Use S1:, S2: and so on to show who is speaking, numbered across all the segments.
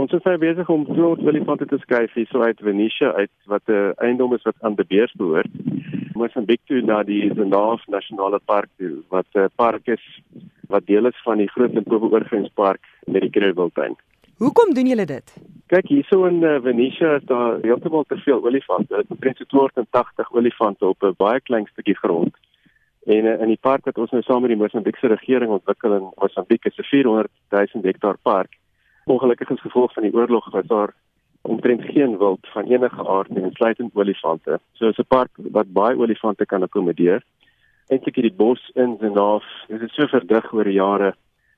S1: ons is nou besig om 200 olifante te skuif hier so uit Venetia uit wat 'n uh, eiendom is wat aan De Beers behoort. Mosambiek toe na die Zenaaf Nasionale Park toe wat 'n uh, park is wat deel is van die Groot Limpopo Oorgrenspark met die Krugerwildtuin.
S2: Hoekom doen julle dit?
S1: Kyk hierso in uh, Venetia is daar heeltemal te veel olifante. Dit is omtrent 280 olifante op 'n baie klein stukkie grond. En uh, in die park wat ons nou saam met die Mosambiekse regering ontwikkel in Mosambiek is 'n 400 000 hektaar park ongelukkig as gevolg van die oorlog was daar omtrent geen wild van enige aard nie, insluitend olifante. So is 'n park wat baie olifante kan akkommodeer. Eintlik hierdie bos in en dit is so verdig oor die jare.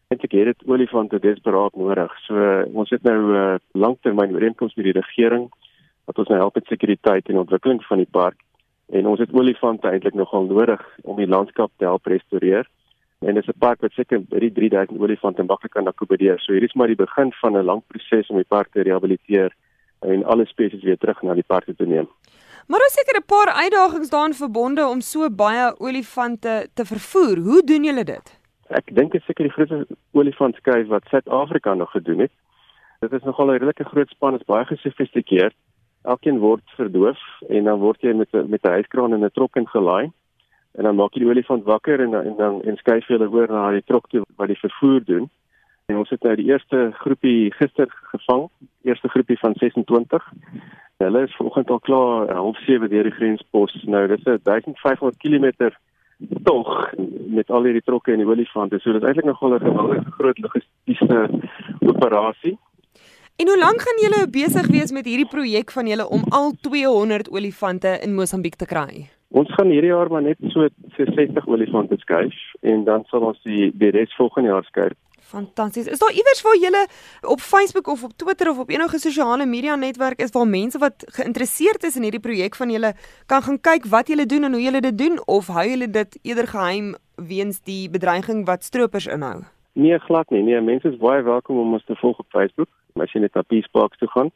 S1: Eintlik het dit olifante desperaat nodig. So ons het nou 'n uh, langtermyn ooreenkoms met die regering wat ons nou help met sekuriteit en ontwikkeling van die park en ons het olifante eintlik nogal nodig om die landskap te help restoreer en dit is 'n park wat seker by die 3000 olifante maklik kan akkommodeer. So hier is maar die begin van 'n lang proses om die park te rehabiliteer en alle spesies weer terug na die park te neem.
S2: Maar daar seker 'n paar uitdagings daarin verbonde om so baie olifante te vervoer. Hoe doen julle dit?
S1: Ek dink dit is seker die grootste olifantskuif wat Suid-Afrika nog gedoen het. Dit is nogal 'n redelike groot span, is baie gesofistikeerd. Elkeen word verdoof en dan word jy met met 'n hyskraan en 'n trok ingelaai en dan maak jy die olifant wakker en en dan en skuif jy hulle oor na die trok toe wat die vervoer doen. En ons het nou die eerste groepie gister gevang, eerste groepie van 26. Hulle is vanoggend al klaar half 7 deur die grenspos. Nou dis 'n 1500 km tog met al hierdie trokke en die olifante. So dit is eintlik nogal 'n geweldige groot logistiese operasie.
S2: En hoe lank gaan julle besig wees met hierdie projek van julle om al 200 olifante in Mosambiek te kry?
S1: Ons gaan hierdie jaar maar net so 60 olifante skuif en dan sal ons die die res volgende jaar skuif.
S2: Fantasties. Is daar iewers waar julle op Facebook of op Twitter of op enige sosiale media netwerk is waar mense wat geïnteresseerd is in hierdie projek van julle kan gaan kyk wat julle doen en hoe julle dit doen of hou julle dit eerder geheim weens die bedreiging wat stroopers inhou?
S1: Nee, glad nie. Nee, mense is baie welkom om ons te volg op Facebook. As jy net na Peaceparks toe gaan,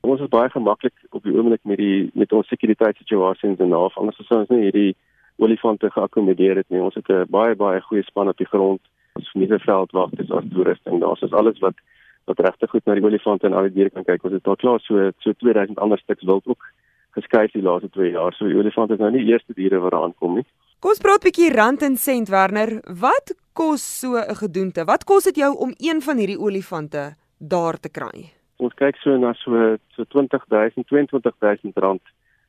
S1: Ons is baie gemaklik op die oomblik met die met ons sekuriteitssituasies en naaf. Anders sou ons nie hierdie olifante geakkommodeer het nie. Ons het 'n baie baie goeie span op die grond. Ons verniete veldwagters, ons toerusting. Daar's is alles wat wat regtig goed na die olifante en al die diere kan kyk. Ons het al klaar so so 2000 ander stuks wild ook geskuif die laaste 2 jaar. So die olifante is nou nie die eerste diere wat daar aankom nie.
S2: Kom ons praat 'n bietjie rand en sent Werner. Wat kos so 'n gedoente? Wat kos dit jou om een van hierdie olifante daar te kry?
S1: Ons kyk so na so so 20000 22000 rand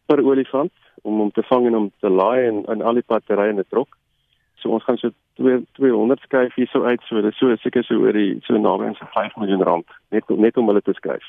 S1: per olifant om hom te vang en om te laai en in al die batterye in 'n trok. So ons gaan so 2 200 skuif hierso uit so dis so seker so oor die so naby aan so 5 miljoen rand net net om hulle te skuif.